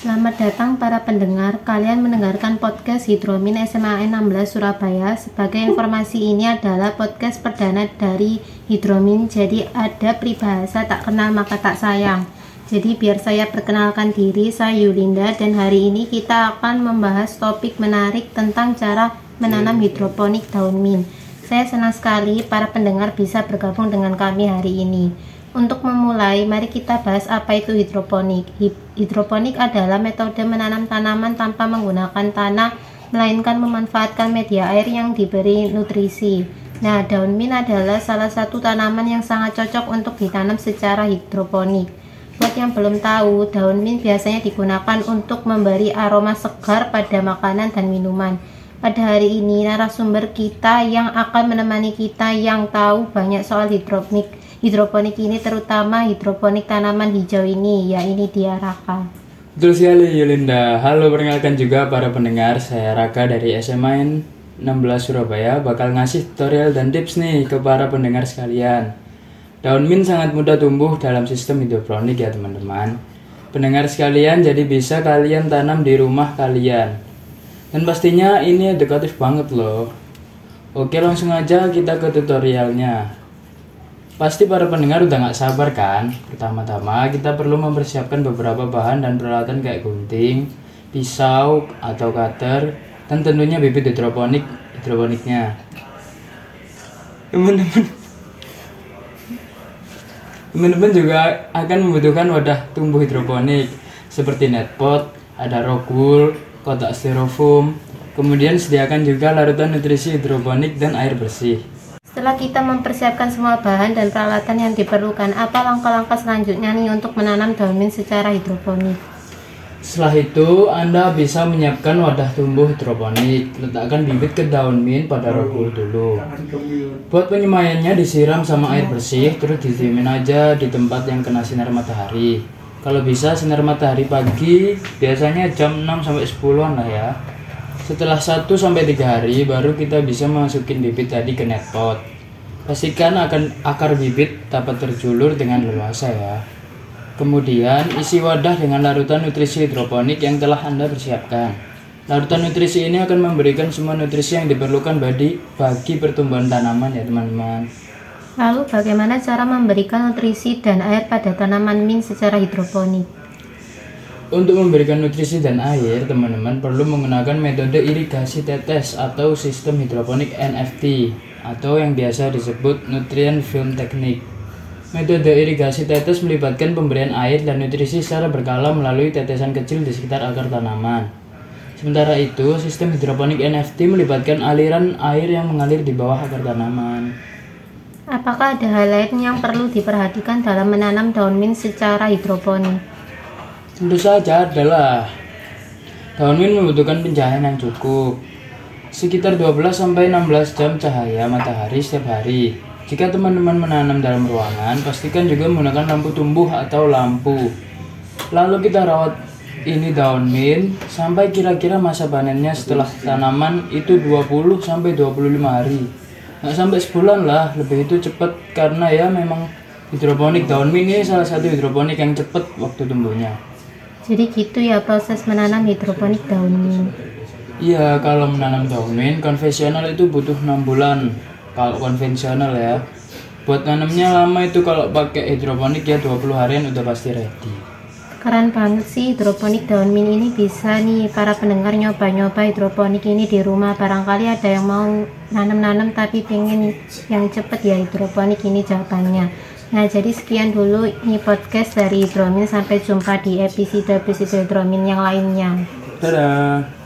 Selamat datang para pendengar. Kalian mendengarkan podcast Hidromin SMA 16 Surabaya. Sebagai informasi ini adalah podcast perdana dari Hidromin. Jadi ada peribahasa tak kenal maka tak sayang. Jadi biar saya perkenalkan diri, saya Yulinda dan hari ini kita akan membahas topik menarik tentang cara menanam hidroponik daun mint. Saya senang sekali para pendengar bisa bergabung dengan kami hari ini. Untuk memulai, mari kita bahas apa itu hidroponik. Hidroponik adalah metode menanam tanaman tanpa menggunakan tanah, melainkan memanfaatkan media air yang diberi nutrisi. Nah, daun mint adalah salah satu tanaman yang sangat cocok untuk ditanam secara hidroponik. Buat yang belum tahu, daun mint biasanya digunakan untuk memberi aroma segar pada makanan dan minuman. Pada hari ini, narasumber kita yang akan menemani kita yang tahu banyak soal hidroponik hidroponik ini terutama hidroponik tanaman hijau ini ya ini dia Raka. Betul sekali Yulinda. Halo perkenalkan juga para pendengar. Saya Raka dari SMA 16 Surabaya. Bakal ngasih tutorial dan tips nih ke para pendengar sekalian. Daun mint sangat mudah tumbuh dalam sistem hidroponik ya teman-teman. Pendengar sekalian jadi bisa kalian tanam di rumah kalian. Dan pastinya ini edukatif banget loh. Oke langsung aja kita ke tutorialnya Pasti para pendengar udah nggak sabar kan? Pertama-tama kita perlu mempersiapkan beberapa bahan dan peralatan kayak gunting, pisau atau cutter, dan tentunya bibit hidroponik hidroponiknya. Teman-teman, teman-teman juga akan membutuhkan wadah tumbuh hidroponik seperti netpot, ada rock wool, kotak styrofoam, kemudian sediakan juga larutan nutrisi hidroponik dan air bersih. Setelah kita mempersiapkan semua bahan dan peralatan yang diperlukan, apa langkah-langkah selanjutnya nih untuk menanam daun mint secara hidroponik? Setelah itu, Anda bisa menyiapkan wadah tumbuh hidroponik. Letakkan bibit ke daun mint pada rohul dulu. Buat penyemaiannya disiram sama air bersih, terus didiemin aja di tempat yang kena sinar matahari. Kalau bisa sinar matahari pagi, biasanya jam 6 sampai 10-an lah ya. Setelah 1 sampai 3 hari baru kita bisa masukin bibit tadi ke net pot. Pastikan akan akar bibit dapat terjulur dengan leluasa ya. Kemudian isi wadah dengan larutan nutrisi hidroponik yang telah Anda persiapkan. Larutan nutrisi ini akan memberikan semua nutrisi yang diperlukan bagi, bagi pertumbuhan tanaman ya teman-teman. Lalu bagaimana cara memberikan nutrisi dan air pada tanaman mint secara hidroponik? Untuk memberikan nutrisi dan air, teman-teman perlu menggunakan metode irigasi tetes atau sistem hidroponik NFT atau yang biasa disebut nutrient film technique. Metode irigasi tetes melibatkan pemberian air dan nutrisi secara berkala melalui tetesan kecil di sekitar akar tanaman. Sementara itu, sistem hidroponik NFT melibatkan aliran air yang mengalir di bawah akar tanaman. Apakah ada hal lain yang perlu diperhatikan dalam menanam daun mint secara hidroponik? Tentu saja adalah daun mint membutuhkan pencahayaan yang cukup, sekitar 12-16 jam cahaya matahari setiap hari. Jika teman-teman menanam dalam ruangan, pastikan juga menggunakan lampu tumbuh atau lampu. Lalu kita rawat ini daun mint sampai kira-kira masa panennya setelah tanaman itu 20 sampai 25 hari. Nggak sampai sebulan lah, lebih itu cepat karena ya memang hidroponik daun mint ini salah satu hidroponik yang cepat waktu tumbuhnya. Jadi gitu ya proses menanam hidroponik daun. Iya, kalau menanam daun mint konvensional itu butuh 6 bulan. Kalau konvensional ya. Buat nanamnya lama itu kalau pakai hidroponik ya 20 harian udah pasti ready. Keren banget sih hidroponik daun mint ini bisa nih para pendengar nyoba-nyoba hidroponik ini di rumah. Barangkali ada yang mau nanam-nanam tapi pengen yang cepet ya hidroponik ini jawabannya. Nah, jadi sekian dulu ini podcast dari Hidromin. Sampai jumpa di episode-episode Hidromin yang lainnya. Dadah.